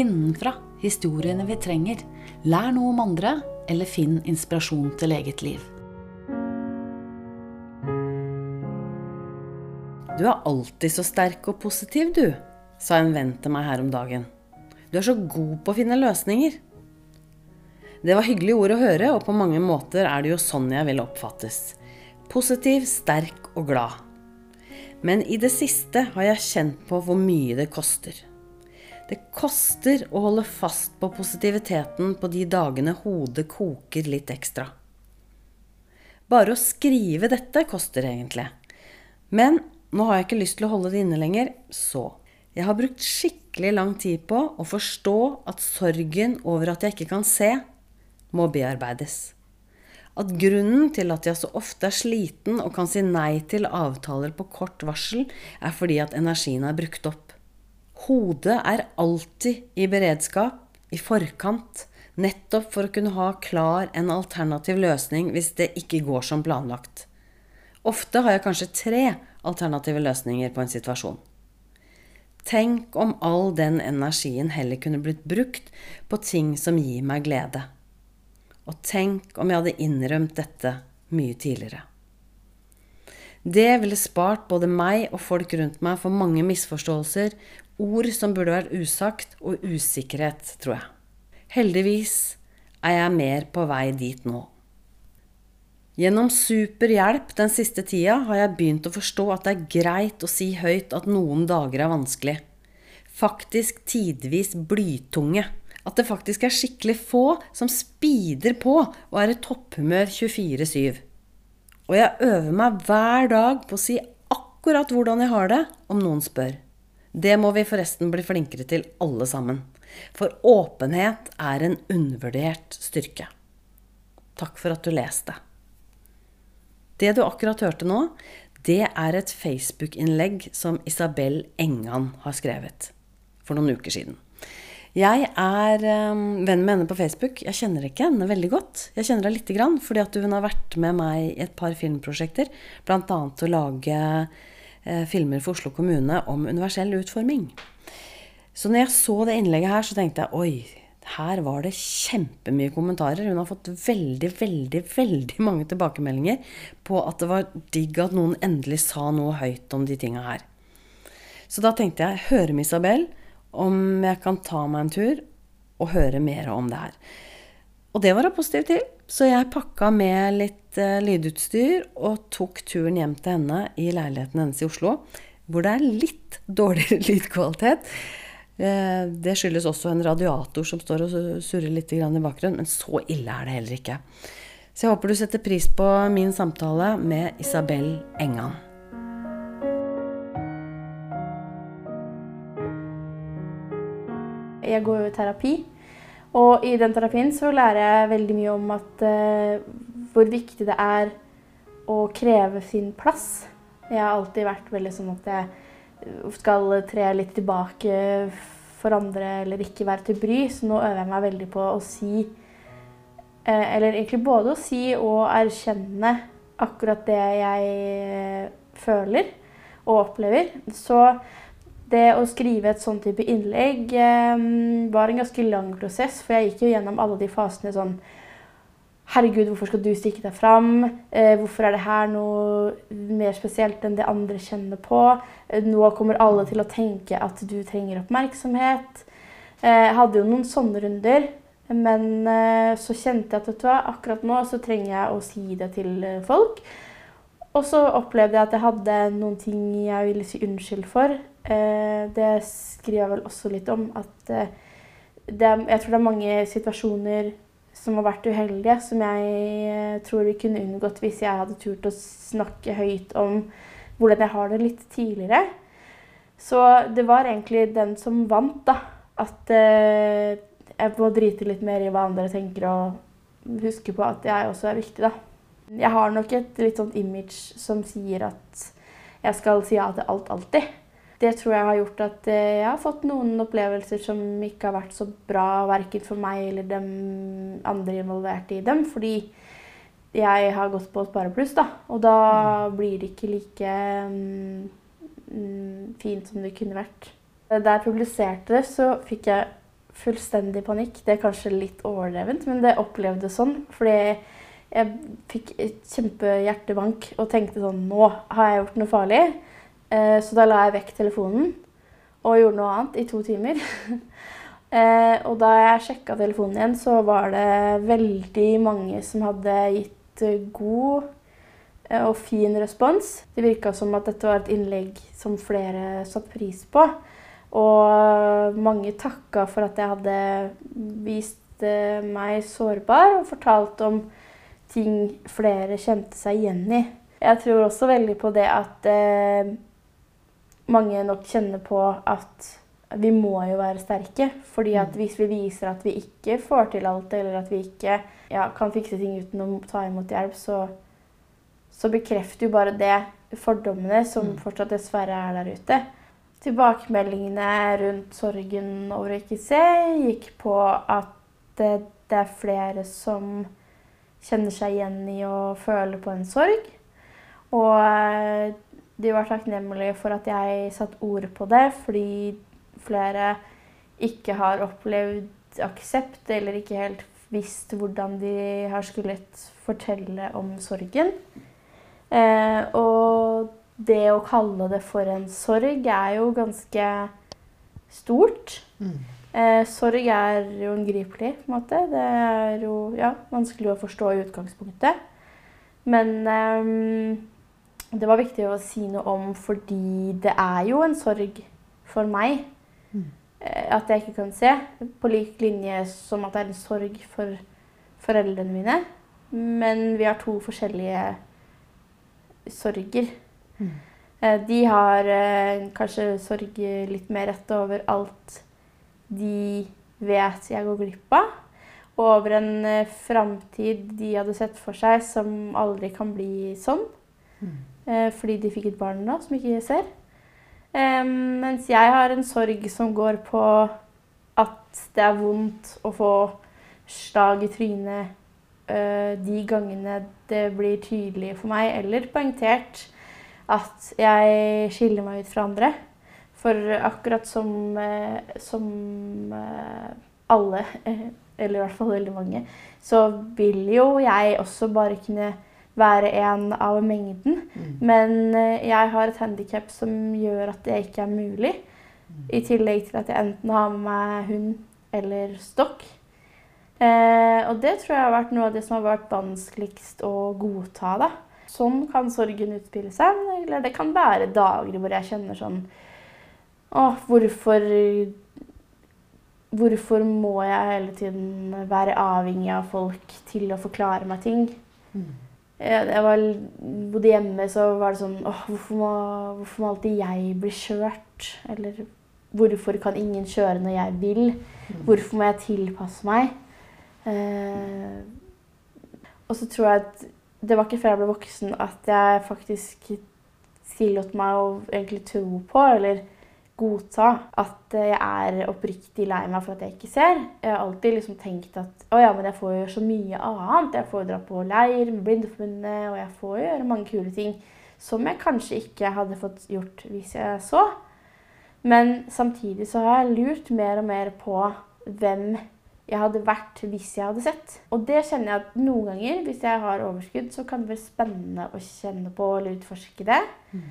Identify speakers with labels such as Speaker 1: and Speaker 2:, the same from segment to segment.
Speaker 1: innenfra historiene vi trenger. Lær noe om andre, eller finn inspirasjon til eget liv. Du er alltid så sterk og positiv, du, sa en venn til meg her om dagen. Du er så god på å finne løsninger. Det var hyggelige ord å høre, og på mange måter er det jo sånn jeg vil oppfattes. Positiv, sterk og glad. Men i det siste har jeg kjent på hvor mye det koster. Det koster å holde fast på positiviteten på de dagene hodet koker litt ekstra. Bare å skrive dette koster egentlig. Men nå har jeg ikke lyst til å holde det inne lenger, så jeg har brukt skikkelig lang tid på å forstå at sorgen over at jeg ikke kan se, må bearbeides. At grunnen til at jeg så ofte er sliten og kan si nei til avtaler på kort varsel, er fordi at energien er brukt opp. Hodet er alltid i beredskap, i forkant, nettopp for å kunne ha klar en alternativ løsning hvis det ikke går som planlagt. Ofte har jeg kanskje tre alternative løsninger på en situasjon. Tenk om all den energien heller kunne blitt brukt på ting som gir meg glede. Og tenk om jeg hadde innrømt dette mye tidligere. Det ville spart både meg og folk rundt meg for mange misforståelser, ord som burde vært usagt, og usikkerhet, tror jeg. Heldigvis er jeg mer på vei dit nå. Gjennom super hjelp den siste tida har jeg begynt å forstå at det er greit å si høyt at noen dager er vanskelig. Faktisk tidvis blytunge. At det faktisk er skikkelig få som speeder på og er i topphumør 24-7. Og jeg øver meg hver dag på å si akkurat hvordan jeg har det, om noen spør. Det må vi forresten bli flinkere til alle sammen. For åpenhet er en undervurdert styrke. Takk for at du leste. Det du akkurat hørte nå, det er et Facebook-innlegg som Isabel Engan har skrevet for noen uker siden. Jeg er um, venn med henne på Facebook. Jeg kjenner ikke henne veldig godt. Jeg kjenner henne lite grann fordi at hun har vært med meg i et par filmprosjekter. Bl.a. å lage eh, filmer for Oslo kommune om universell utforming. Så når jeg så det innlegget her, så tenkte jeg oi, her var det kjempemye kommentarer. Hun har fått veldig, veldig, veldig mange tilbakemeldinger på at det var digg at noen endelig sa noe høyt om de tinga her. Så da tenkte jeg høre med Isabel om jeg kan ta meg en tur og høre mer om det her. Og det var hun positiv til, så jeg pakka med litt uh, lydutstyr og tok turen hjem til henne i leiligheten hennes i Oslo, hvor det er litt dårligere lydkvalitet. Uh, det skyldes også en radiator som står og surrer litt i bakgrunnen, men så ille er det heller ikke. Så jeg håper du setter pris på min samtale med Isabel Engan.
Speaker 2: Jeg går jo i terapi. Og i den terapien så lærer jeg veldig mye om at, uh, hvor viktig det er å kreve sin plass. Jeg har alltid vært veldig sånn at jeg skal tre litt tilbake for andre eller ikke være til bry. Så nå øver jeg meg veldig på å si uh, Eller egentlig både å si og erkjenne akkurat det jeg føler og opplever. Så det å skrive et sånn type innlegg eh, var en ganske lang prosess, for jeg gikk jo gjennom alle de fasene sånn Herregud, hvorfor skal du stikke deg fram? Eh, hvorfor er det her noe mer spesielt enn det andre kjenner på? Eh, nå kommer alle til å tenke at du trenger oppmerksomhet. Eh, jeg hadde jo noen sånne runder, men så kjente jeg at vet du hva, akkurat nå så trenger jeg å si det til folk. Og så opplevde jeg at jeg hadde noen ting jeg ville si unnskyld for. Eh, det skriver jeg vel også litt om. At eh, det, jeg tror det er mange situasjoner som har vært uheldige, som jeg eh, tror vi kunne unngått hvis jeg hadde turt å snakke høyt om hvordan jeg har det litt tidligere. Så det var egentlig den som vant, da. At jeg må drite litt mer i hva andre tenker, og huske på at jeg også er viktig, da. Jeg har nok et litt sånt image som sier at jeg skal si ja til alt alltid. Det tror jeg har gjort at eh, jeg har fått noen opplevelser som ikke har vært så bra, verken for meg eller de andre involverte i dem, fordi jeg har gått på Sparepluss, da. Og da mm. blir det ikke like mm, fint som det kunne vært. Da jeg publiserte det, så fikk jeg fullstendig panikk. Det er kanskje litt overdrevent, men det opplevdes sånn. Fordi jeg fikk et kjempehjertebank og tenkte sånn Nå har jeg gjort noe farlig. Eh, så da la jeg vekk telefonen og gjorde noe annet i to timer. eh, og da jeg sjekka telefonen igjen, så var det veldig mange som hadde gitt god eh, og fin respons. Det virka som at dette var et innlegg som flere satte pris på. Og mange takka for at jeg hadde vist meg sårbar og fortalt om ting flere kjente seg igjen i. Jeg tror også veldig på det at mange nok kjenner på at vi må jo være sterke. fordi at hvis vi viser at vi ikke får til alt, eller at vi ikke ja, kan fikse ting uten å ta imot hjelp, så, så bekrefter jo bare det fordommene som fortsatt dessverre er der ute. Tilbakemeldingene rundt sorgen over å ikke se gikk på at det, det er flere som kjenner seg igjen i å føle på en sorg. Og eh, de var takknemlige for at jeg satte ord på det, fordi flere ikke har opplevd aksept eller ikke helt visst hvordan de har skullet fortelle om sorgen. Eh, og det å kalle det for en sorg er jo ganske stort. Mm. Eh, sorg er jo unngripelig, på en måte. Det er jo ja, vanskelig å forstå i utgangspunktet. Men eh, det var viktig å si noe om fordi det er jo en sorg for meg. Mm. Eh, at jeg ikke kan se. På lik linje som at det er en sorg for foreldrene mine. Men vi har to forskjellige sorger. Mm. Eh, de har eh, kanskje sorg litt mer rett over alt de vet jeg går glipp av. Og over en framtid de hadde sett for seg som aldri kan bli sånn. Mm. Fordi de fikk et barn nå som ikke ser. mens jeg har en sorg som går på at det er vondt å få slag i trynet de gangene det blir tydelig for meg, eller poengtert, at jeg skiller meg ut fra andre. For akkurat som, eh, som eh, alle, eller i hvert fall veldig mange, så vil jo jeg også bare kunne være en av mengden. Mm. Men eh, jeg har et handikap som gjør at det ikke er mulig. Mm. I tillegg til at jeg enten har med meg hund eller stokk. Eh, og det tror jeg har vært noe av det som har vært vanskeligst å godta. da. Sånn kan sorgen utspille seg. Eller det kan være dager hvor jeg kjenner sånn Å, hvorfor Hvorfor må jeg hele tiden være avhengig av folk til å forklare meg ting? Mm. Jeg, jeg var, bodde hjemme, så var det sånn Åh, hvorfor må, hvorfor må alltid jeg bli kjørt? Eller hvorfor kan ingen kjøre når jeg vil? Mm. Hvorfor må jeg tilpasse meg? Eh, og så tror jeg at det var ikke før jeg ble voksen at jeg faktisk tillot meg å egentlig tro på eller godta at jeg er oppriktig lei meg for at jeg ikke ser. Jeg har alltid liksom tenkt at å ja, men jeg får gjøre så mye annet. Jeg får dra på leir med Blindeforbundet, og jeg får gjøre mange kule ting som jeg kanskje ikke hadde fått gjort hvis jeg så. Men samtidig så har jeg lurt mer og mer på hvem jeg hadde vært hvis jeg hadde sett. Og det kjenner jeg at noen ganger, hvis jeg har overskudd, så kan det være spennende å kjenne på eller utforske det. Mm.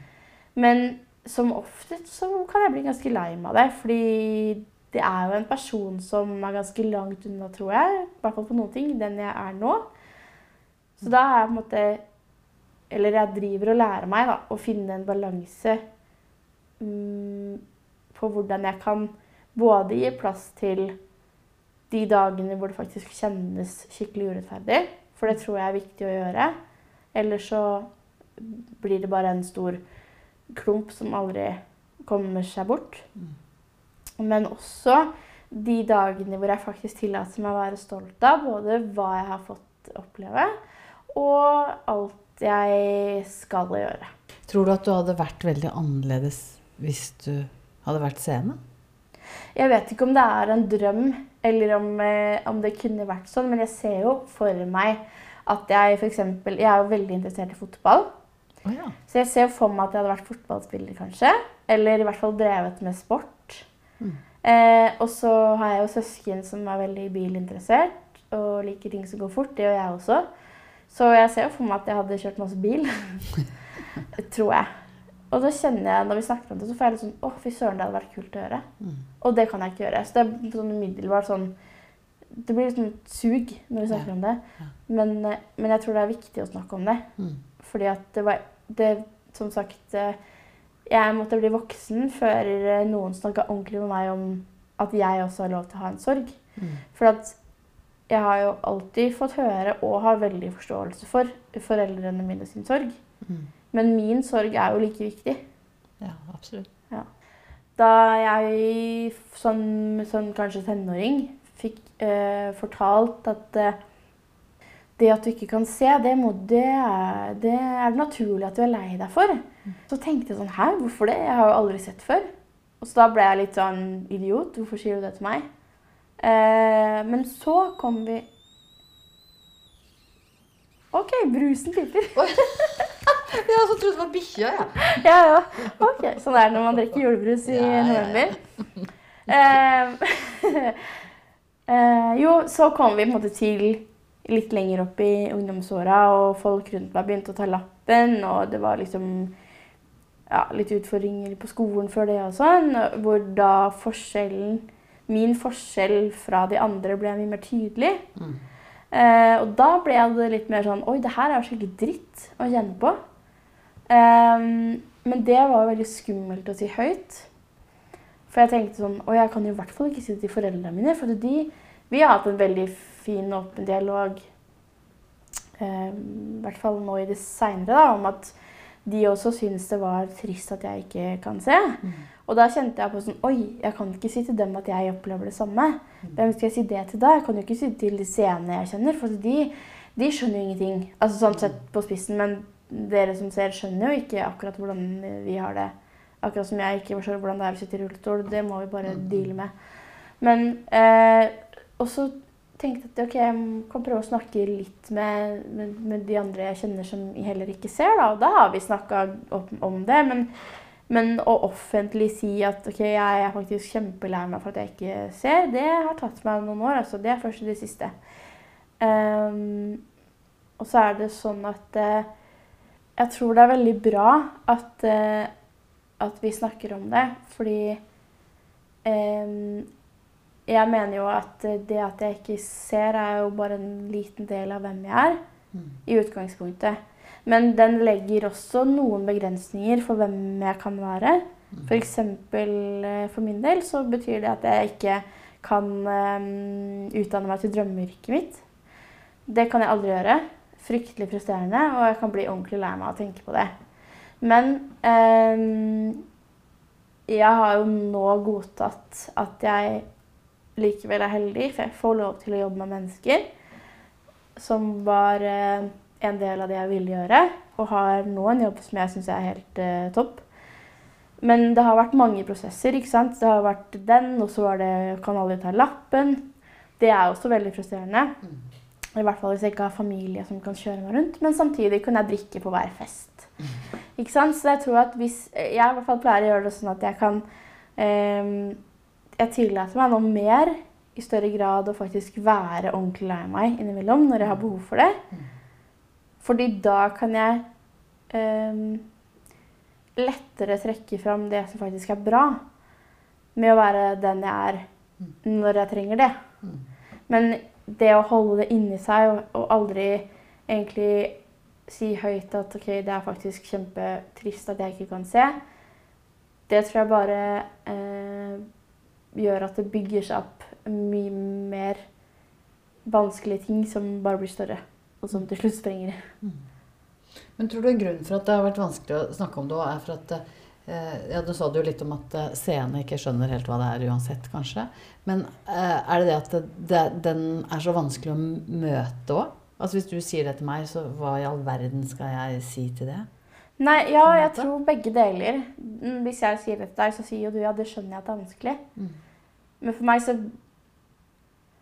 Speaker 2: Men som oftest så kan jeg bli ganske lei meg av det. Fordi det er jo en person som er ganske langt unna, tror jeg, i hvert fall på noen ting, den jeg er nå. Så da er jeg på en måte Eller jeg driver og lærer meg da, å finne en balanse um, på hvordan jeg kan både gi plass til de dagene hvor det faktisk kjennes skikkelig urettferdig. For det tror jeg er viktig å gjøre. Ellers så blir det bare en stor klump som aldri kommer seg bort. Mm. Men også de dagene hvor jeg faktisk tillater meg å være stolt av både hva jeg har fått oppleve, og alt jeg skal gjøre.
Speaker 1: Tror du at du hadde vært veldig annerledes hvis du hadde vært seende?
Speaker 2: Jeg vet ikke om det er en drøm, eller om, eh, om det kunne vært sånn, men jeg ser jo for meg at jeg f.eks. Jeg er jo veldig interessert i fotball. Oh, ja. Så jeg ser for meg at jeg hadde vært fotballspiller, kanskje. Eller i hvert fall drevet med sport. Mm. Eh, og så har jeg jo søsken som er veldig bilinteressert og liker ting som går fort. Det gjør jeg også. Så jeg ser jo for meg at jeg hadde kjørt masse bil. Tror jeg. Og da kjenner jeg, når vi snakker om det, så får jeg litt sånn Å, fy søren, det hadde vært kult å gjøre.
Speaker 1: Mm.
Speaker 2: Og det kan jeg ikke gjøre. Så det er sånn umiddelbart sånn Det blir litt sånn sug når vi snakker
Speaker 1: Ja,
Speaker 2: om det.
Speaker 1: ja.
Speaker 2: Men, eh, men jeg tror det er viktig å snakke om det.
Speaker 1: Mm.
Speaker 2: Fordi at det var det, Som sagt eh, Jeg måtte bli voksen før eh, noen snakka ordentlig med meg om at jeg også har lov til å ha en sorg.
Speaker 1: Mm.
Speaker 2: For at jeg har jo alltid fått høre og har veldig forståelse for foreldrene mine sin sorg.
Speaker 1: Mm.
Speaker 2: Men min sorg er jo like viktig.
Speaker 1: Ja, absolutt.
Speaker 2: Da jeg som, som kanskje tenåring fikk eh, fortalt at eh, det at du ikke kan se, det, må, det, er, det er naturlig at du er lei deg for. Så tenkte jeg sånn Hæ, hvorfor det? Jeg har jo aldri sett før. Og så da ble jeg litt sånn idiot. Hvorfor sier du det til meg? Eh, men så kom vi OK, brusen piper.
Speaker 1: Jeg også trodde det var bikkja, jeg.
Speaker 2: Ja, ja. Ok, Sånn er det når man drikker julebrus i
Speaker 1: Ja, ja, ja.
Speaker 2: november. Eh, eh, jo, så kom vi på en måte til litt lenger opp i ungdomsåra, og folk rundt meg begynte å ta lappen, og det var liksom ja, litt utfordringer på skolen før det og sånn, hvor da forskjellen Min forskjell fra de andre ble mye mer tydelig.
Speaker 1: Mm.
Speaker 2: Eh, og da ble det litt mer sånn Oi, det her er jo skikkelig dritt å kjenne på. Ehm, men det var jo veldig skummelt å si høyt. For jeg tenkte sånn oi, jeg kan jo i hvert fall ikke si det til foreldrene mine. For de, vi har hatt en veldig fin åpen dialog, Eh, i hvert fall nå i det seinere, om at de også syns det var trist at jeg ikke kan se. Og da kjente jeg på sånn Oi, jeg kan ikke si til dem at jeg opplever det samme. Hvem skal jeg si det til da? Jeg kan jo ikke si det til de seende jeg kjenner, for de, de skjønner jo ingenting. Altså sånn sett på spissen, men dere som ser, skjønner jo ikke akkurat hvordan vi har det. Akkurat som jeg ikke forstår hvordan det er å sitte i rullestol. Det må vi bare deale med. Men eh, Og så tenkte at ok, jeg kan prøve å snakke litt med, med, med de andre jeg kjenner som jeg heller ikke ser, da. Og da har vi snakka om det. Men, men å offentlig si at ok, jeg er faktisk kjempelei meg for at jeg ikke ser, det har tatt meg noen år. altså Det er først i det siste. Um, og så er det sånn at uh, jeg tror det er veldig bra at, uh, at vi snakker om det, fordi ehm, jeg mener jo at det at jeg ikke ser, er jo bare en liten del av hvem jeg er. I utgangspunktet. Men den legger også noen begrensninger for hvem jeg kan være. F.eks. For, for min del så betyr det at jeg ikke kan um, utdanne meg til drømmeyrket mitt. Det kan jeg aldri gjøre. Fryktelig frustrerende, og jeg kan bli ordentlig lei meg av å tenke på det. Men um, jeg har jo nå godtatt at jeg likevel er heldig, for jeg får lov til å jobbe med mennesker. Som var eh, en del av det jeg ville gjøre, og har nå en jobb som jeg syns er helt eh, topp. Men det har vært mange prosesser. ikke sant? Det har vært den, og så var det kan alle ta lappen. Det er også veldig frustrerende. I hvert fall hvis jeg ikke har familie som kan kjøre meg rundt. Men samtidig kunne jeg drikke på hver fest. Ikke sant? Så jeg tror at hvis Jeg i hvert fall pleier å gjøre det sånn at jeg kan eh, Jeg tillater meg nå mer i større grad å faktisk være ordentlig lei meg innimellom når jeg har behov for det. Fordi da kan jeg um, lettere trekke fram det som faktisk er bra, med å være den jeg er når jeg trenger det. Men det å holde det inni seg og, og aldri egentlig si høyt at ok, det er faktisk kjempetrist at jeg ikke kan se, det tror jeg bare eh, gjør at det bygger seg opp mye mer vanskelige ting som bare blir større, og som til slutt sprenger.
Speaker 1: Men tror du grunnen for at det har vært vanskelig å snakke om det, er for at eh, ja, Du sa det jo litt om at eh, seerne ikke skjønner helt hva det er uansett, kanskje. Men eh, er det det at det, det, den er så vanskelig å møte òg? Altså Hvis du sier det til meg, så hva i all verden skal jeg si til det?
Speaker 2: Nei, ja, jeg tror begge deler. Mm, Hvis jeg sier det til deg, så sier jo du ja, det skjønner jeg at det er vanskelig.
Speaker 1: Mm.
Speaker 2: Men for meg så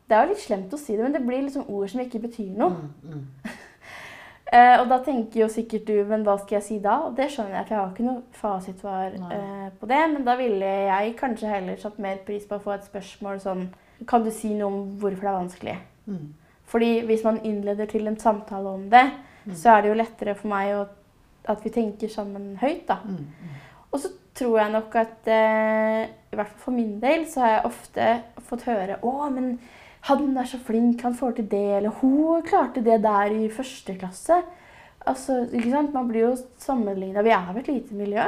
Speaker 2: Det er jo litt slemt å si det, men det blir liksom ord som ikke betyr noe.
Speaker 1: Mm, mm.
Speaker 2: Eh, og da tenker jo sikkert du, men hva skal jeg si da? Og det skjønner jeg, for jeg har ikke noe fasitsvar eh, på det. Men da ville jeg kanskje heller satt mer pris på å få et spørsmål sånn Kan du si noe om hvorfor det er vanskelig?
Speaker 1: Mm.
Speaker 2: Fordi hvis man innleder til en samtale om det,
Speaker 1: Mm.
Speaker 2: så er det jo lettere for meg å, at vi tenker sammen høyt, da.
Speaker 1: Mm.
Speaker 2: Og så tror jeg nok at eh, i hvert fall for min del så har jeg ofte fått høre Å, men han er så flink, han får til det, eller hun klarte det der i første klasse. Altså, ikke sant? Man blir jo sammenligna. Vi er jo et lite miljø.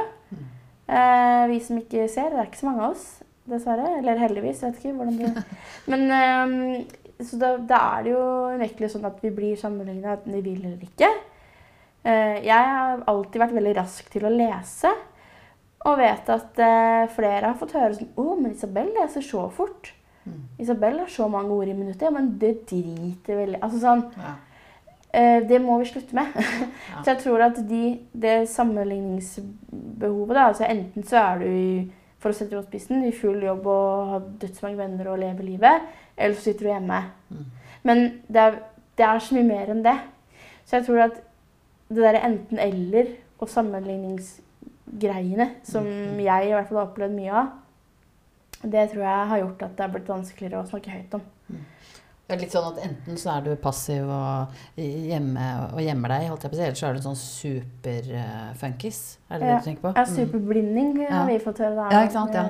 Speaker 2: Eh, vi som ikke ser, det er ikke så mange av oss, dessverre. Eller heldigvis, jeg vet ikke hvordan det Men eh, Så da, da er det jo unektelig sånn at vi blir sammenligna enten vi vil eller ikke. Eh, jeg har alltid vært veldig rask til å lese. Og vet at eh, flere har fått høre sånn Å, men Isabel leser så fort.
Speaker 1: Mm.
Speaker 2: Isabel har så mange ord i minuttet. Ja, men det driter veldig Altså sånn
Speaker 1: Ja.
Speaker 2: eh, Det må vi slutte med. så jeg tror at de, det sammenligningsbehovet da, altså Enten så er du i, for å sette deg på spissen, i full jobb og har dødsmange venner og lever livet, eller så sitter du hjemme.
Speaker 1: Mm.
Speaker 2: Men det er, det er så mye mer enn det. Så jeg tror at det derre enten-eller og sammenligningsgreiene, som
Speaker 1: Mm.
Speaker 2: jeg i hvert fall har opplevd mye av, det tror jeg har gjort at det er blitt vanskeligere å snakke høyt om.
Speaker 1: Det er litt sånn at enten så er du passiv og hjemme og gjemmer deg, holdt jeg på å si, eller så er du sånn superfunkis. Er det det du tenker på?
Speaker 2: Ja,
Speaker 1: Mm.
Speaker 2: superblinding
Speaker 1: Ja.
Speaker 2: har vi fått høre. Da.
Speaker 1: Ja, ikke sant, ja.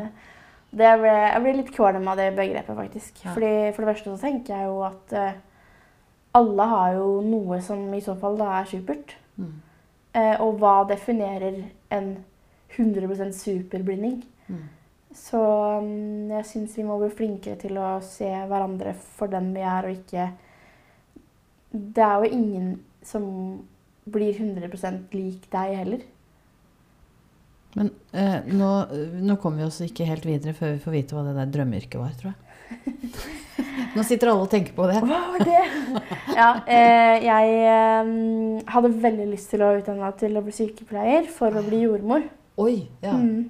Speaker 2: Det ble, jeg blir litt kvalm av det begrepet, faktisk.
Speaker 1: Ja.
Speaker 2: Fordi For det verste så tenker jeg jo at eh, alle har jo noe som i så fall da er supert.
Speaker 1: Mm.
Speaker 2: Eh, og hva definerer en 100 superblinding?
Speaker 1: Mm.
Speaker 2: Så mm, jeg syns vi må bli flinkere til å se hverandre for den vi er, og ikke Det er jo ingen som blir 100% lik deg heller.
Speaker 1: Men eh, nå, nå kommer vi oss ikke helt videre før vi får vite hva det der drømmeyrket var, tror jeg. nå sitter alle og tenker på det.
Speaker 2: Hva var det? ja, eh, jeg eh, hadde veldig lyst til å utdanne meg til å bli sykepleier for å bli jordmor.
Speaker 1: Oi! Ja.
Speaker 2: Mm.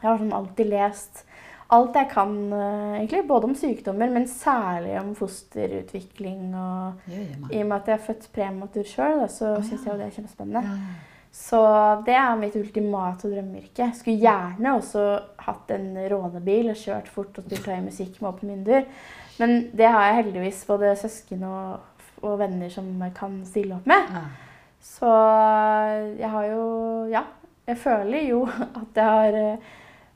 Speaker 2: Jeg har sånn alltid lest alt jeg kan, eh, egentlig, både om sykdommer, men særlig om fosterutvikling. Og i og med at jeg er født prematur sjøl, så
Speaker 1: oh,
Speaker 2: syns jeg jo det er kjempespennende. Så det er mitt ultimate drømmeyrke. Skulle gjerne også hatt en rånebil og kjørt fort og spilt høy musikk med åpne vinduer. Men det har jeg heldigvis både søsken og, og venner som kan stille opp med.
Speaker 1: Ja.
Speaker 2: Så jeg har jo Ja, jeg føler jo at jeg har eh,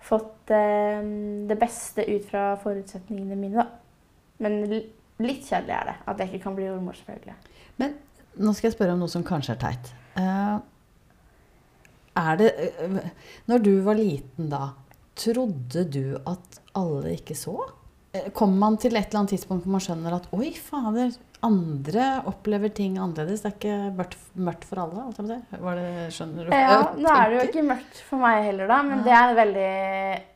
Speaker 2: fått eh, det beste ut fra forutsetningene mine, da. Men litt kjedelig er det at jeg ikke kan bli jordmor, selvfølgelig.
Speaker 1: Men nå skal jeg spørre om noe som kanskje er teit. Uh, er det uh, Når du var liten da, trodde du at alle ikke så? Eh, Kommer man til et eller annet tidspunkt hvor man skjønner at oi, fader, andre opplever ting annerledes? Det er ikke mørkt, mørkt for alle? det, skjønner du?
Speaker 2: Ja, nå er det jo ikke mørkt for meg heller, da, men
Speaker 1: ja.
Speaker 2: det er en veldig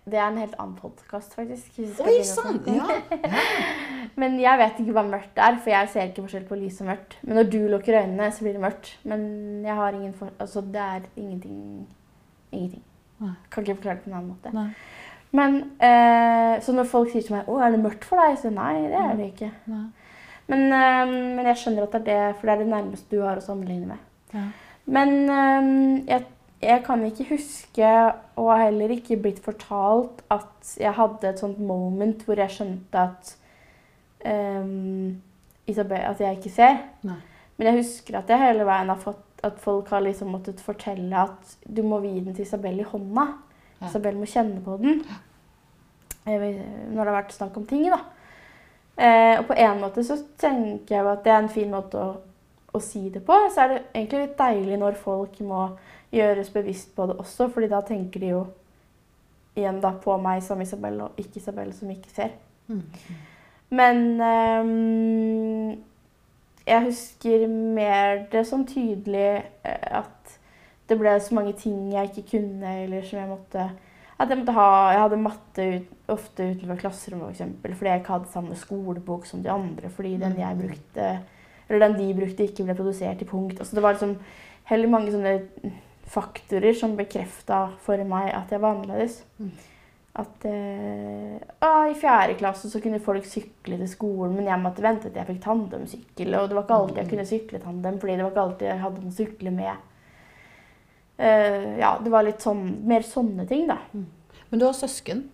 Speaker 2: Det er en helt annen podkast, faktisk.
Speaker 1: Oi
Speaker 2: sant? å
Speaker 1: sann! Ja.
Speaker 2: Men jeg vet ikke hva mørkt er, for jeg ser ikke forskjell på lys og mørkt. Men når du lukker øynene, så blir det mørkt. Men jeg har ingen for... Altså, det er ingenting Ingenting.
Speaker 1: Nei.
Speaker 2: Kan ikke forklare det på en annen måte.
Speaker 1: Nei.
Speaker 2: Men eh, Så når folk sier til meg 'Å, er det mørkt for deg?' så nei, det er det ikke. Men, eh, men jeg skjønner at det er det, for det er det nærmeste du har å sammenligne med.
Speaker 1: Ja.
Speaker 2: Men eh, jeg, jeg kan ikke huske, og har heller ikke blitt fortalt, at jeg hadde et sånt moment hvor jeg skjønte at øhm, Isabel, at jeg ikke ser.
Speaker 1: Nei.
Speaker 2: Men jeg husker at jeg hele veien har fått at folk har liksom måttet fortelle at du må gi den til Isabel i hånda. Isabel må kjenne på den. Når det har vært snakk om ting, da. Eh, og på en måte så tenker jeg at det er en fin måte å, å si det på. Så er det egentlig litt deilig når folk må gjøres bevisst på det også, fordi da tenker de jo igjen da på meg som Isabel, og ikke Isabel som ikke ser.
Speaker 1: Mm.
Speaker 2: Men eh, jeg husker mer det som tydelig eh, at det ble så mange ting jeg ikke kunne, eller som jeg måtte At jeg måtte ha Jeg hadde matte ut, ofte utenfor klasserommet, for eksempel, fordi jeg ikke hadde samme skolebok som de andre, fordi den jeg brukte Eller den de brukte, ikke ble produsert i punkt. Altså det var liksom heller mange sånne faktorer som bekrefta for meg at jeg var annerledes.
Speaker 1: Mm.
Speaker 2: at eh, I fjerde klasse så kunne folk sykle til skolen, men jeg måtte vente til jeg fikk tandemsykkel. Og det var ikke alltid jeg kunne sykle tandem, fordi det var ikke alltid jeg hadde noen å sykle med. Eh, ja, det var litt sånn, mer sånne ting, da.
Speaker 3: Men du har søsken.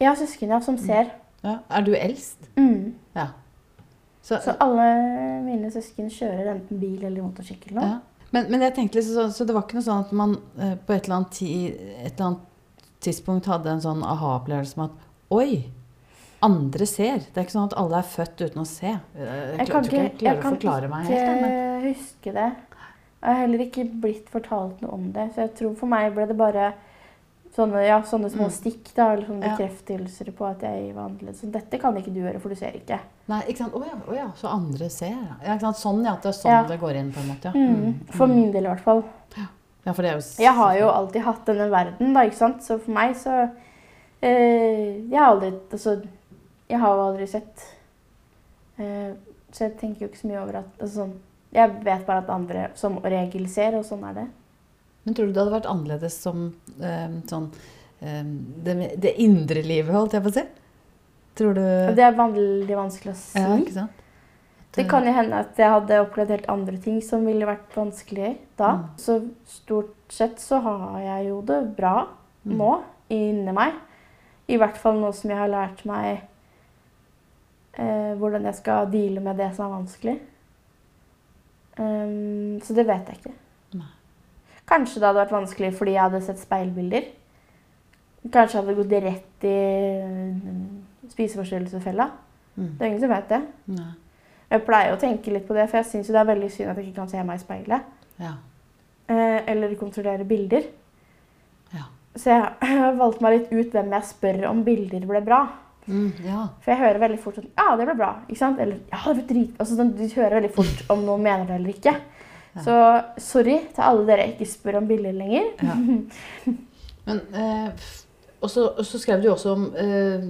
Speaker 2: Jeg har søsken ja, som ser.
Speaker 3: Ja. Er du eldst?
Speaker 2: Mm.
Speaker 3: Ja. Så,
Speaker 2: Så alle mine søsken kjører enten bil eller motorsykkel nå.
Speaker 3: ja. Men, men jeg tenkte så, sånn, så det var ikke noe sånn at man eh, på et eller, ti, et eller annet tidspunkt hadde en sånn aha-opplevelse med at Oi! Andre ser. Det er ikke sånn at alle er født uten å se. Jeg,
Speaker 2: Jeg
Speaker 3: jeg,
Speaker 2: kan
Speaker 3: tror ikke jeg
Speaker 2: ikke, jeg kan
Speaker 3: meg helt. jeg, Men,
Speaker 2: ikke huske det. Jeg har heller ikke blitt fortalt noe om det. Så jeg tror for meg ble det bare sånne, ja, sånne små
Speaker 3: Mm.
Speaker 2: stikk, da, eller sånne
Speaker 3: Ja.
Speaker 2: bekreftelser på at jeg var annerledes. Så dette kan ikke du gjøre, for du ser ikke.
Speaker 3: nei, ikke sant? Å ja, oh, ja, så andre ser. ja. Ja, ikke sant? Sånn, ja. At det er sånn
Speaker 2: Ja.
Speaker 3: det går inn, på en måte. Ja,
Speaker 2: Mm. For min del i hvert fall.
Speaker 3: ja for det er jo
Speaker 2: Jeg har jo alltid hatt denne verden, da, ikke sant. Så for meg så øh, Jeg har aldri Altså, jeg har jo aldri sett øh, Så jeg tenker jo ikke så mye over at altså, sånn, Jeg vet bare at andre som regel ser, og sånn er det.
Speaker 3: Men tror du det hadde vært annerledes som eh, sånn eh, det, det indre livet, holdt jeg på å si? Tror du
Speaker 2: det er veldig vanskelig å si.
Speaker 3: Ja, ikke sant?
Speaker 2: Det kan jo hende at jeg hadde opplevd helt andre ting som ville vært vanskelig da.
Speaker 3: Mm.
Speaker 2: Så stort sett så har jeg jo det bra
Speaker 3: Mm.
Speaker 2: nå inni meg. I hvert fall nå som jeg har lært meg eh, hvordan jeg skal deale med det som er vanskelig. Ehm, så det vet jeg ikke.
Speaker 3: Nei.
Speaker 2: Kanskje det hadde vært vanskelig fordi jeg hadde sett speilbilder. Kanskje hadde gått rett i mm, spiseforstyrrelsesfella.
Speaker 3: Mm.
Speaker 2: Det er ingen som vet det.
Speaker 3: Nei.
Speaker 2: Jeg pleier å tenke litt på det, for jeg syns det er veldig synd at jeg ikke kan se meg i speilet.
Speaker 3: Ja.
Speaker 2: Eh, eller kontrollere bilder.
Speaker 3: Ja.
Speaker 2: Så jeg valgte meg litt ut hvem jeg spør om bilder ble bra.
Speaker 3: Mm, ja.
Speaker 2: For jeg hører veldig fort sånn Ja, det ble bra. ikke sant? Eller ja, det ble drit... Altså, sånn, du hører veldig fort om noen mener det eller ikke.
Speaker 3: Ja.
Speaker 2: Så sorry til alle dere ikke spør om bilder lenger.
Speaker 3: Ja. Men eh, og så skrev du også om eh,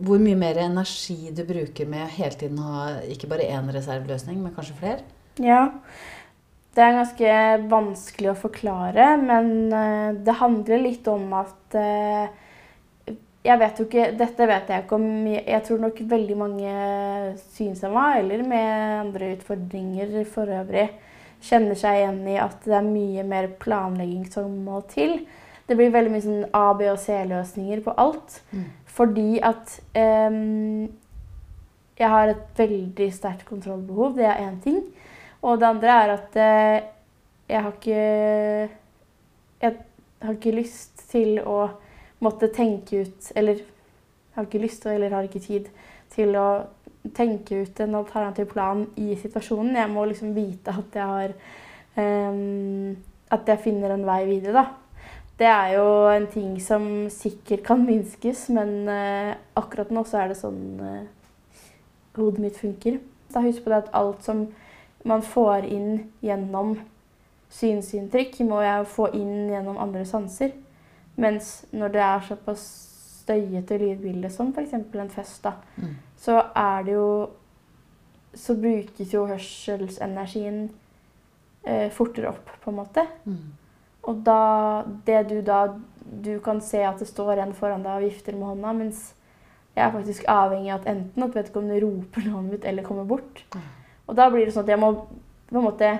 Speaker 3: hvor mye mer energi du bruker med hele tiden å ha ikke bare én reserveløsning, men kanskje flere.
Speaker 2: Ja. Det er ganske vanskelig å forklare, men eh, det handler litt om at eh, Jeg vet jo ikke Dette vet jeg ikke om Jeg tror nok veldig mange synshemma, eller med andre utfordringer for øvrig, kjenner seg igjen i at det er mye mer planlegging som må til. Det blir veldig mye sånn A-, B- og C-løsninger på alt.
Speaker 3: Mm.
Speaker 2: Fordi at um, jeg har et veldig sterkt kontrollbehov. Det er én ting. Og det andre er at uh, jeg har ikke Jeg har ikke lyst til å måtte tenke ut Eller har ikke lyst til, eller har ikke tid til å tenke ut en alternativ plan i situasjonen. Jeg må liksom vite at jeg har um, At jeg finner en vei videre, da. Det er jo en ting som sikkert kan minskes, men uh, akkurat nå så er det sånn uh, hodet mitt funker. Da husk på det at alt som man får inn gjennom synsinntrykk, må jeg få inn gjennom andre sanser. Mens når det er såpass støyete lydbilde som f.eks. en fest, da,
Speaker 3: Mm.
Speaker 2: så er det jo Så brukes jo hørselsenergien eh, fortere opp, på en måte.
Speaker 3: Mm.
Speaker 2: Og da Det du da Du kan se at det står en foran deg og vifter med hånda, mens jeg er faktisk avhengig av at enten at vedkommende roper navnet mitt eller kommer bort.
Speaker 3: Mm.
Speaker 2: Og da blir det sånn at jeg må på en måte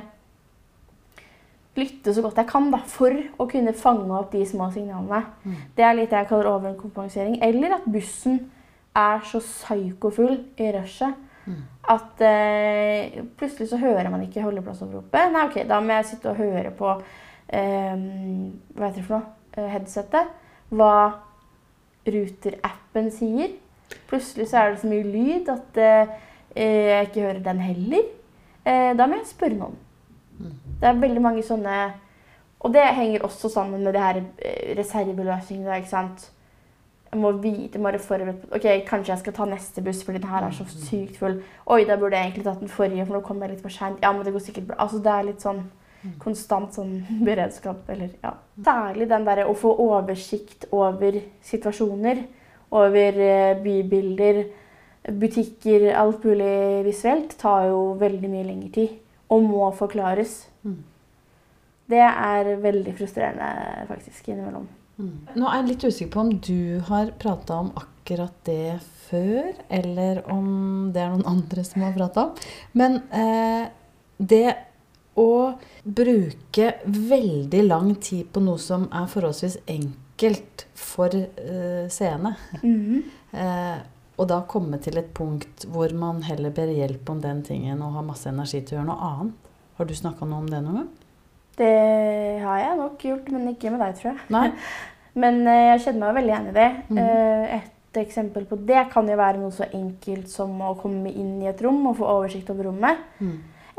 Speaker 2: lytte så godt jeg kan da, for å kunne fange opp de små signalene.
Speaker 3: Mm.
Speaker 2: Det er litt jeg kaller overkompensering. Eller at bussen er så psykofull i rushet
Speaker 3: Mm.
Speaker 2: at eh, plutselig så hører man ikke holdeplassoppropet. Nei, ok, da må jeg sitte og høre på eh, hva heter det for noe? Eh, headsetet. Hva Ruter-appen sier. Plutselig så er det så mye lyd at eh, jeg ikke hører den heller. Eh, da må jeg spørre noen.
Speaker 3: Mm.
Speaker 2: Det er veldig mange sånne Og det henger også sammen med det her reserveløsningen reserveløsningene. ikke sant? Jeg må vite, må være forberedt på Ok, kanskje jeg skal ta neste buss fordi den her er så sykt full. Oi, da burde jeg egentlig tatt den forrige, for nå kom jeg litt for seint. Ja, men det går sikkert bra. Altså, det er litt sånn konstant sånn beredskap, eller ja. Særlig den derre å få oversikt over situasjoner. Over eh, bybilder, butikker, alt mulig visuelt tar jo veldig mye lengre tid. Og må forklares.
Speaker 3: Mm.
Speaker 2: Det er veldig frustrerende faktisk innimellom.
Speaker 1: Nå er jeg litt usikker på om du har prata om akkurat det før, eller om det er noen andre som har prata om. Men eh, det å bruke veldig lang tid på noe som er forholdsvis enkelt for eh, seende,
Speaker 2: Mhm.
Speaker 1: eh, og da komme til et punkt hvor man heller ber hjelp om den tingen og har masse energi til å gjøre noe annet. Har du snakka noe om det noen gang?
Speaker 2: Det har jeg nok gjort, men ikke med deg, tror jeg.
Speaker 1: Nei?
Speaker 2: Men eh, jeg kjenner meg veldig igjen i det.
Speaker 1: Mm
Speaker 2: Eh, Et eksempel på det kan jo være noe så enkelt som å komme inn i et rom og få oversikt over rommet.
Speaker 1: Mm.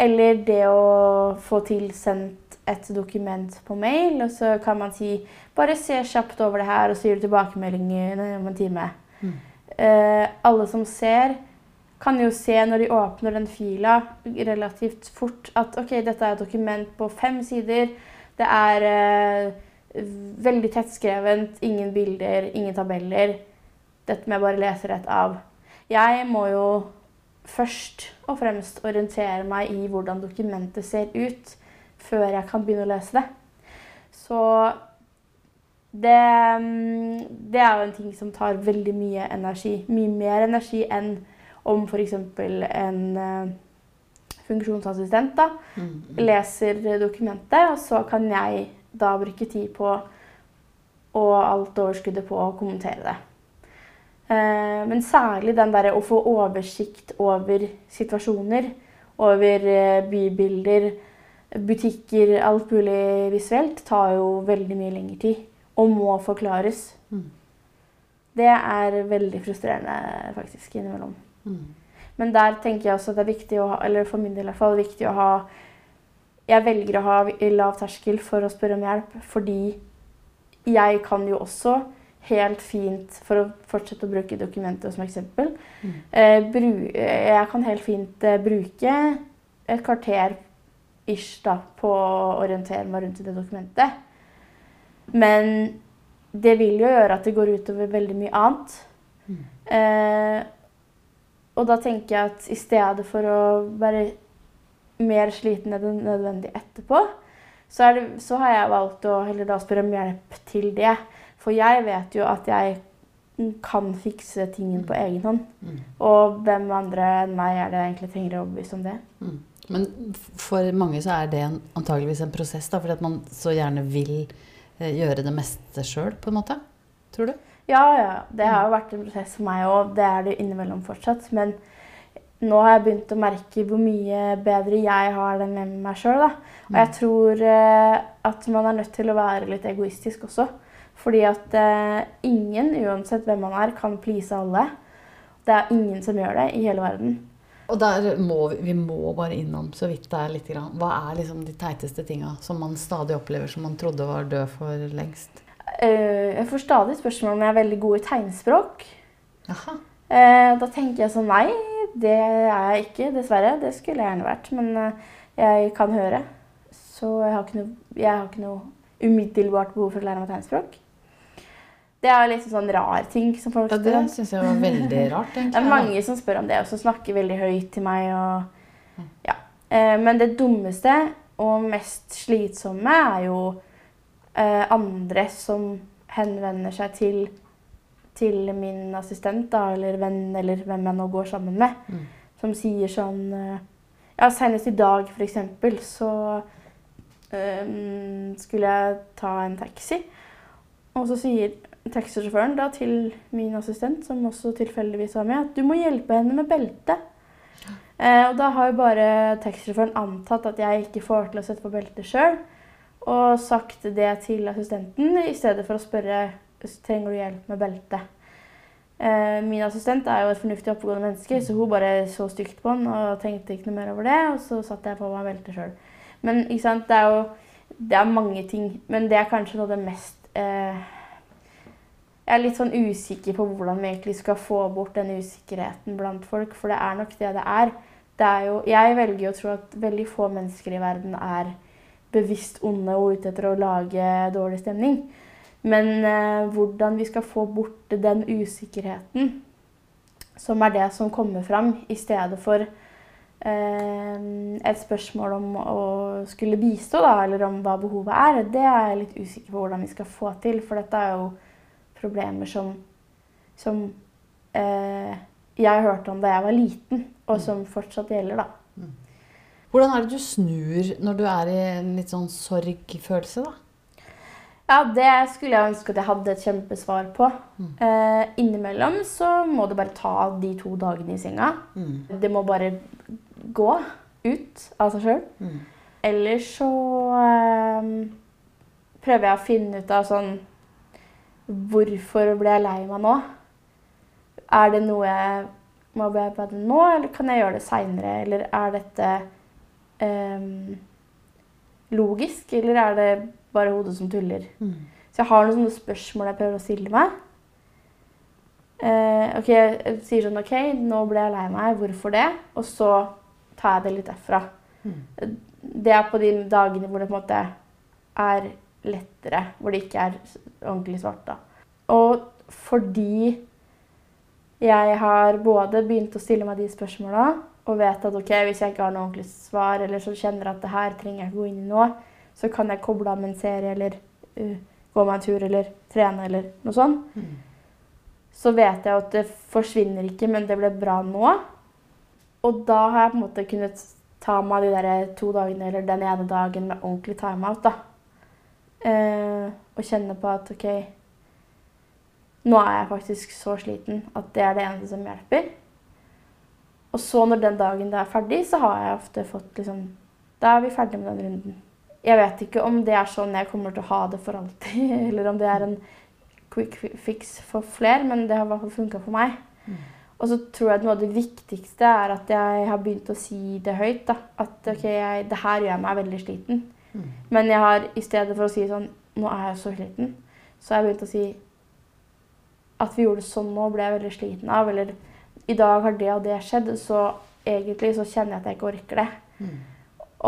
Speaker 2: Eller det å få tilsendt et dokument på mail, og så kan man si bare se kjapt over det her, og så gir du tilbakemelding om en time.
Speaker 1: Mm.
Speaker 2: Eh, alle som ser, kan jo se når de åpner den fila relativt fort at ok, dette er et dokument på fem sider. Det er eh, veldig tettskrevent, ingen bilder, ingen tabeller. Dette må jeg bare lese rett av. Jeg må jo først og fremst orientere meg i hvordan dokumentet ser ut, før jeg kan begynne å lese det. Så det, mm, det er jo en ting som tar veldig mye energi. Mye mer energi enn om f.eks. en eh, funksjonsassistent da,
Speaker 1: Mm.
Speaker 2: leser dokumentet, og så kan jeg da bruke tid på og alt overskuddet på å kommentere det. Eh, men særlig den derre å få oversikt over situasjoner, over eh, bybilder, butikker, alt mulig visuelt, tar jo veldig mye lengre tid. Og må forklares.
Speaker 1: Mm.
Speaker 2: Det er veldig frustrerende faktisk innimellom.
Speaker 1: Mm.
Speaker 2: Men der tenker jeg også at det er viktig å ha, eller for min del i hvert fall, viktig å ha Jeg velger å ha lav terskel for å spørre om hjelp, fordi jeg kan jo også helt fint, for å fortsette å bruke dokumentet som eksempel
Speaker 1: Mm.
Speaker 2: eh, bru, eh, Jeg kan helt fint eh, bruke et kvarter ish da, på å orientere meg rundt i det dokumentet. Men det vil jo gjøre at det går utover veldig mye annet.
Speaker 1: Mm.
Speaker 2: Eh, og da tenker jeg at i stedet for å være mer sliten enn nødvendig etterpå, så, det, så har jeg valgt å heller da spørre om hjelp til det. For jeg vet jo at jeg kan fikse tingen på egen hånd.
Speaker 1: Mm.
Speaker 2: Og hvem andre enn meg er det jeg egentlig trenger å overbevise om det?
Speaker 1: Mm. Men for mange så er det en, antageligvis en prosess, da, fordi at man så gjerne vil gjøre det meste sjøl, på en måte. Tror du?
Speaker 2: Ja, ja. Det har jo vært en prosess for meg òg. Det er det innimellom fortsatt. Men nå har jeg begynt å merke hvor mye bedre jeg har det med meg sjøl. Og jeg tror eh, at man er nødt til å være litt egoistisk også. Fordi at eh, ingen, uansett hvem man er, kan please alle. Det er ingen som gjør det i hele verden.
Speaker 1: Og der må vi, vi må bare innom så vidt det er litt grann. Hva er liksom de teiteste tinga som man stadig opplever som man trodde var død for lengst?
Speaker 2: Uh, jeg får stadig spørsmål om jeg er veldig god i tegnspråk.
Speaker 1: Aha.
Speaker 2: Uh, da tenker jeg sånn Nei, det er jeg ikke, dessverre. Det skulle jeg gjerne vært. Men uh, jeg kan høre. Så jeg har ikke noe, jeg har ikke noe umiddelbart behov for å lære meg tegnspråk. Det er litt sånn rar ting som folk
Speaker 1: Ja, det
Speaker 2: spør
Speaker 1: syns jeg var veldig rart, egentlig.
Speaker 2: Det er mange som spør om det, og som snakker veldig høyt til meg. Og, ja. eh, men det dummeste og mest slitsomme er jo eh, andre som henvender seg til, til min assistent da, eller venn, eller hvem jeg nå går sammen med,
Speaker 1: Mm.
Speaker 2: som sier sånn eh, Ja, senest i dag, for eksempel, så um, skulle jeg ta en taxi. Og så sier taxisjåføren da til min assistent, som også tilfeldigvis var med, at du må hjelpe henne med beltet. Eh, og da har jo bare taxisjåføren antatt at jeg ikke får til å sette på beltet sjøl, og sagt det til assistenten i stedet for å spørre trenger du hjelp med beltet. Eh, min assistent er jo et fornuftig oppegående menneske, så hun bare så stygt på han og tenkte ikke noe mer over det, og så satte jeg på meg beltet sjøl. Men ikke sant, det er jo det er mange ting, men det er kanskje noe av det mest eh, Jeg er litt sånn usikker på hvordan vi egentlig skal få bort den usikkerheten blant folk, for det er nok det det er. Det er jo, jeg velger å tro at veldig få mennesker i verden er bevisst onde og ute etter å lage dårlig stemning. Men eh, hvordan vi skal få bort den usikkerheten, som er det som kommer fram, i stedet for eh, et spørsmål om å skulle bistå, da, eller om hva behovet er, det er jeg litt usikker på hvordan vi skal få til. For dette er jo problemer som, som eh, jeg hørte om da jeg var liten, og som fortsatt gjelder, da.
Speaker 1: Hvordan er det du snur når du er i en litt sånn sorgfølelse, da?
Speaker 2: Ja, det skulle jeg ønske at jeg hadde et kjempesvar på. Eh, innimellom så må du bare ta de to dagene i senga. Det må bare gå ut av seg sjøl.
Speaker 1: Mm.
Speaker 2: Eller så eh, prøver jeg å finne ut av sånn Hvorfor ble jeg lei meg nå? Er det noe jeg må bearbeide nå, eller kan jeg gjøre det seinere? Eller er dette um, logisk, eller er det bare hodet som tuller? Så jeg har noen sånne spørsmål jeg prøver å stille meg. Uh, ok, Jeg sier sånn OK, nå ble jeg lei meg. Hvorfor det? Og så tar jeg det litt derfra. Det er på de dagene hvor det på en måte er lettere, hvor det ikke er ordentlig svart. da. Og fordi jeg har både begynt å stille meg de spørsmåla og vet at ok, hvis jeg ikke har noe ordentlig svar, eller så kjenner jeg at det her trenger jeg ikke gå inn i nå, så kan jeg koble av med en serie eller uh, gå meg en tur eller trene eller noe sånt. Så vet jeg at det forsvinner ikke, men det ble bra nå. Og da har jeg på en måte kunnet ta meg de der to dagene eller den ene dagen med ordentlig timeout. da. Eh, og kjenne på at OK, nå er jeg faktisk så sliten at det er det eneste som hjelper. Og så når den dagen det er ferdig, så har jeg ofte fått liksom Da er vi ferdig med den runden. Jeg vet ikke om det er sånn jeg kommer til å ha det for alltid, eller om det er en quick fix for flere, men det har i hvert fall funka for meg. Og så tror jeg at noe av det viktigste er at jeg har begynt å si det høyt. da. At ok, jeg, det her gjør meg veldig sliten. Men jeg har i stedet for å si sånn Nå er jeg så sliten. Så har jeg begynt å si at vi gjorde det sånn nå, ble jeg veldig sliten av. Eller i dag har det og det skjedd, så egentlig så kjenner jeg at jeg ikke orker det.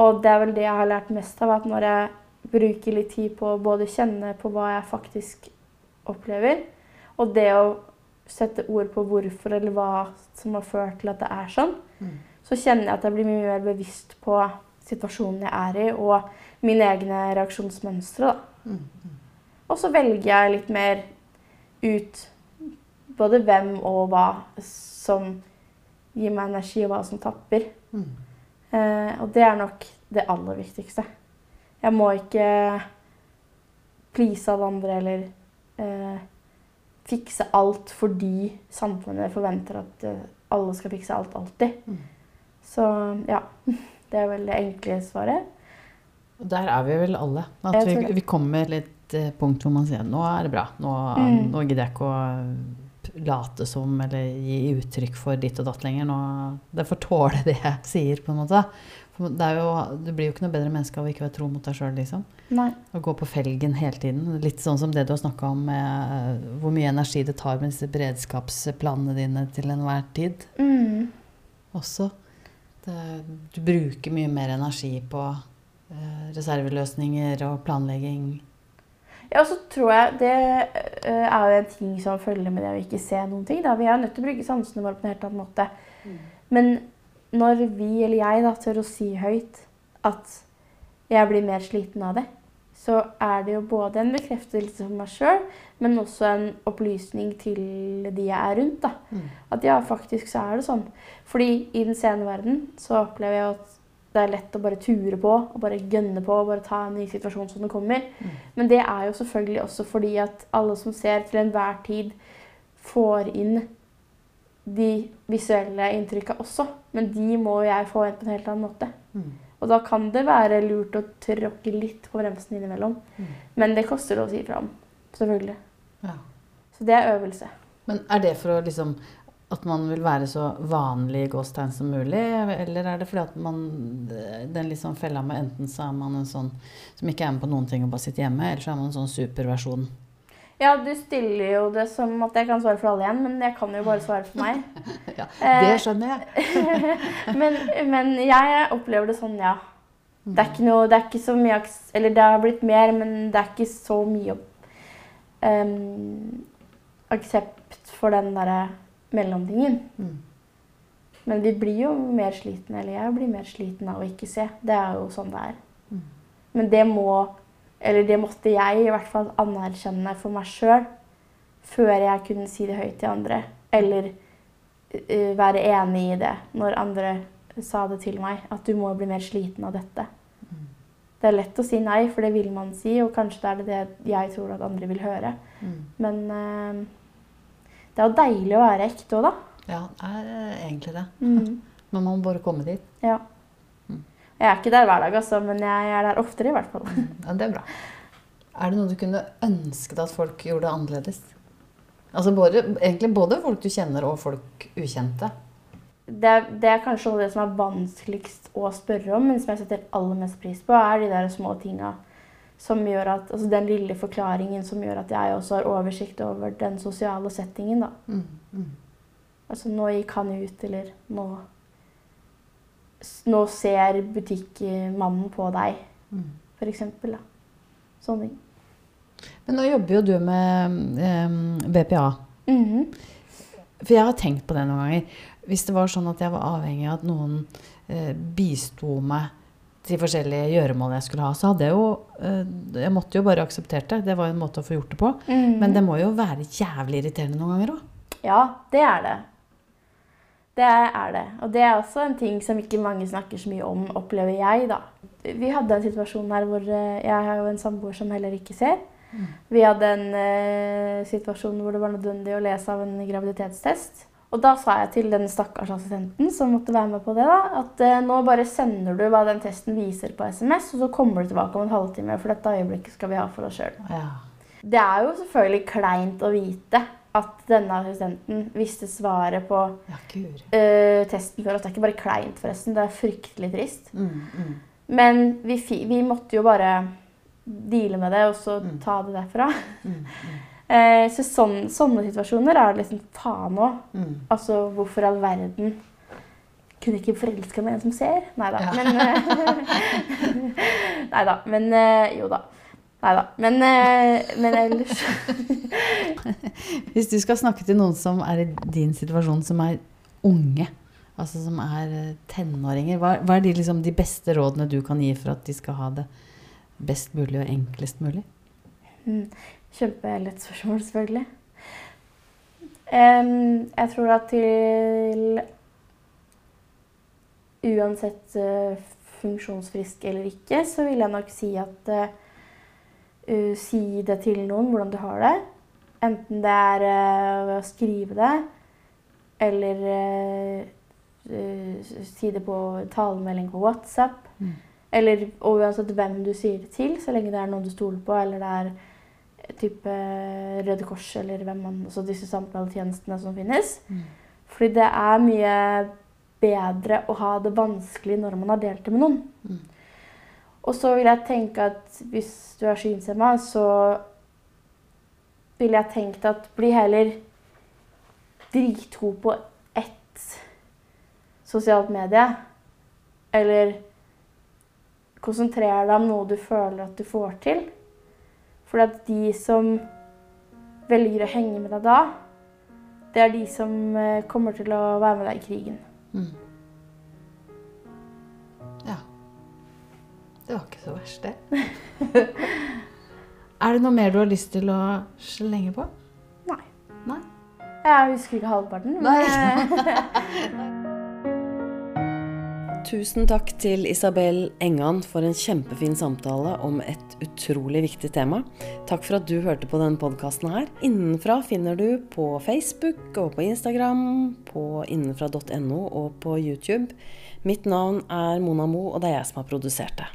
Speaker 2: Og det er vel det jeg har lært mest av, at når jeg bruker litt tid på å både kjenne på hva jeg faktisk opplever, og det å sette ord på hvorfor eller hva som har ført til at det er sånn, så kjenner jeg at jeg blir mye mer bevisst på situasjonen jeg er i, og mine egne reaksjonsmønstre. Da. Og så velger jeg litt mer ut både hvem og hva som gir meg energi, og hva som tapper. Eh, og det er nok det aller viktigste. Jeg må ikke please alle andre eller eh, fikse alt fordi samfunnet forventer at eh, alle skal fikse alt alltid. Så ja. Det er vel det enkle svaret.
Speaker 1: Der er vi vel alle. At vi, vi kommer til et eh, punkt hvor man sier nå er det bra. Nå,
Speaker 2: Mm.
Speaker 1: nå gidder jeg ikke å late som eller gi uttrykk for ditt og datt lenger. Nå, det får tåle det jeg sier, på en måte. Det, er jo, du blir jo ikke noe bedre menneske av å ikke være tro mot deg sjøl, liksom.
Speaker 2: Nei.
Speaker 1: Å gå på felgen hele tiden. Litt sånn som det du har snakka om, med hvor mye energi det tar med disse beredskapsplanene dine til enhver tid
Speaker 2: Mm.
Speaker 1: også. Det, du bruker mye mer energi på eh, reserveløsninger og planlegging.
Speaker 2: Ja, og så tror jeg det eh, er jo en ting som følger med det å ikke se noen ting. Da. Vi er nødt til å bruke sansene våre på en helt annen måte. Men når vi, eller jeg, da, tør å si høyt at jeg blir mer sliten av det, så er det jo både en bekreftelse for meg sjøl, men også en opplysning til de jeg er rundt. da. At ja, faktisk så er det sånn. Fordi i den sene verden så opplever jeg at det er lett å bare ture på og bare gønne på og bare ta en ny situasjon som den kommer. Men det er jo selvfølgelig også fordi at alle som ser til enhver tid, får inn de visuelle inntrykka også. Men de må jeg få inn på en helt annen måte. Og da kan det være lurt å tråkke litt på bremsen innimellom. Men det koster å si ifra om. Selvfølgelig.
Speaker 1: Ja.
Speaker 2: Så det er øvelse.
Speaker 1: Men er det for å liksom at man vil være så vanlig i gåstegn som mulig? Eller er det fordi at man Den liksom fella med enten så er man en sånn som ikke er med på noen ting og bare sitter hjemme, eller så er man en sånn superversjon.
Speaker 2: Ja, du stiller jo det som at jeg kan svare for alle igjen, men jeg kan jo bare svare for meg.
Speaker 1: Ja,
Speaker 2: Eh,
Speaker 1: det skjønner jeg.
Speaker 2: men, men jeg opplever det sånn, ja. Det er ikke noe, det er ikke så mye Eller det har blitt mer, men det er ikke så mye um, aksept for den derre mellomtingen. Men vi blir jo mer slitne, eller jeg blir mer sliten av å ikke se. Det er jo sånn det er.
Speaker 3: Mm.
Speaker 2: Men det må, eller det måtte jeg i hvert fall anerkjenne for meg sjøl før jeg kunne si det høyt til andre. Eller uh, være enig i det når andre sa det til meg. At du må bli mer sliten av dette.
Speaker 3: Mm.
Speaker 2: Det er lett å si nei, for det vil man si, og kanskje det er det jeg tror at andre vil høre.
Speaker 3: Mm.
Speaker 2: Men eh, det er jo deilig å være ekte òg, da.
Speaker 3: Ja, det er eh, egentlig det.
Speaker 2: Mm.
Speaker 3: Men man må bare komme dit.
Speaker 2: Ja.
Speaker 3: Mm.
Speaker 2: Jeg er ikke der hver dag, altså, men jeg er der oftere, i hvert fall.
Speaker 3: Ja, det er bra. Er det noe du kunne ønsket at folk gjorde annerledes? Altså både, egentlig både folk du kjenner og folk ukjente.
Speaker 2: Det, det er kanskje det som er vanskeligst å spørre om, men som jeg setter aller mest pris på, er de der små tinga som gjør at Altså den lille forklaringen som gjør at jeg også har oversikt over den sosiale settingen, da.
Speaker 3: Mm. Mm.
Speaker 2: Altså nå gikk han ut, eller nå Nå ser butikkmannen på deg,
Speaker 3: Mm.
Speaker 2: eksempel. Sånne ting.
Speaker 3: Men nå jobber jo du med eh, BPA.
Speaker 2: Mhm.
Speaker 3: For jeg har tenkt på det noen ganger. Hvis det var sånn at jeg var avhengig av at noen eh, bisto meg til forskjellige gjøremålene jeg skulle ha, så hadde jeg jo eh, Jeg måtte jo bare akseptert det. Det var jo en måte å få gjort det på.
Speaker 2: Mm.
Speaker 3: Men det må jo være jævlig irriterende noen ganger òg.
Speaker 2: Ja, det er det. Det er det. Og det er også en ting som ikke mange snakker så mye om, opplever jeg, da. Vi hadde en situasjon her hvor eh, jeg har jo en samboer som heller ikke ser.
Speaker 3: Mm.
Speaker 2: Vi hadde en uh, situasjon hvor det var nødvendig å lese av en graviditetstest. Og da sa jeg til den stakkars assistenten som måtte være med på det, da, at eh, nå bare sender du hva den testen viser på SMS, og så kommer du tilbake om en halvtime, for dette øyeblikket skal vi ha for oss sjøl.
Speaker 3: Ja.
Speaker 2: Det er jo selvfølgelig kleint å vite at denne assistenten visste svaret på
Speaker 3: ja,
Speaker 2: eh, testen før oss. Det er ikke bare kleint, forresten. Det er fryktelig trist.
Speaker 3: Mm, mm.
Speaker 2: Men vi, vi måtte jo bare deale med det, og så
Speaker 3: Mm.
Speaker 2: ta det derfra.
Speaker 3: Mm, mm,
Speaker 2: Eh, så sånn, sånne situasjoner er det liksom faen òg.
Speaker 3: mm.
Speaker 2: Altså, hvorfor all verden kunne ikke forelska meg i en som ser? Nei da.
Speaker 3: Ja.
Speaker 2: Men eh, Nei da. Men eh, jo da. Nei da. Men, eh, men ellers
Speaker 3: Hvis du skal snakke til noen som er i din situasjon, som er unge, altså som er tenåringer, hva, hva er de, liksom, de beste rådene du kan gi for at de skal ha det best mulig og enklest mulig?
Speaker 2: Kjempelett spørsmål, selvfølgelig. Um, jeg tror at til Uansett uh, funksjonsfrisk eller ikke, så vil jeg nok si at uh, Si det til noen hvordan du har det. Enten det er uh, ved å skrive det, eller si det på talemelding på WhatsApp.
Speaker 3: Mm.
Speaker 2: Eller og uansett hvem du sier det til, så lenge det er noen du stoler på, eller det er type Røde Kors eller hvem man, altså disse samtaletjenestene som finnes.
Speaker 3: Mm.
Speaker 2: Fordi det er mye bedre å ha det vanskelig når man har delt det med noen.
Speaker 3: Mm.
Speaker 2: Og så vil jeg tenke at hvis du er synshemma, så ville jeg tenkt at bli heller dritgod på ett sosialt medie. Eller konsentrer deg om noe du føler at du får til. For at de som velger å henge med deg da, det er de som eh, kommer til å være med deg i krigen.
Speaker 3: Mm. Ja. Det var ikke så verst, det. er det noe mer du har lyst til å slenge på?
Speaker 2: Nei.
Speaker 3: Nei?
Speaker 2: Jeg husker ikke halvparten. men,
Speaker 3: Nei.
Speaker 1: Tusen takk til Isabel Engan for en kjempefin samtale om et utrolig viktig tema. Takk for at du hørte på denne podkasten her. Innenfra finner du på Facebook og på Instagram, på innenfra.no og på YouTube. Mitt navn er Mona Mo, og det er jeg som har produsert det.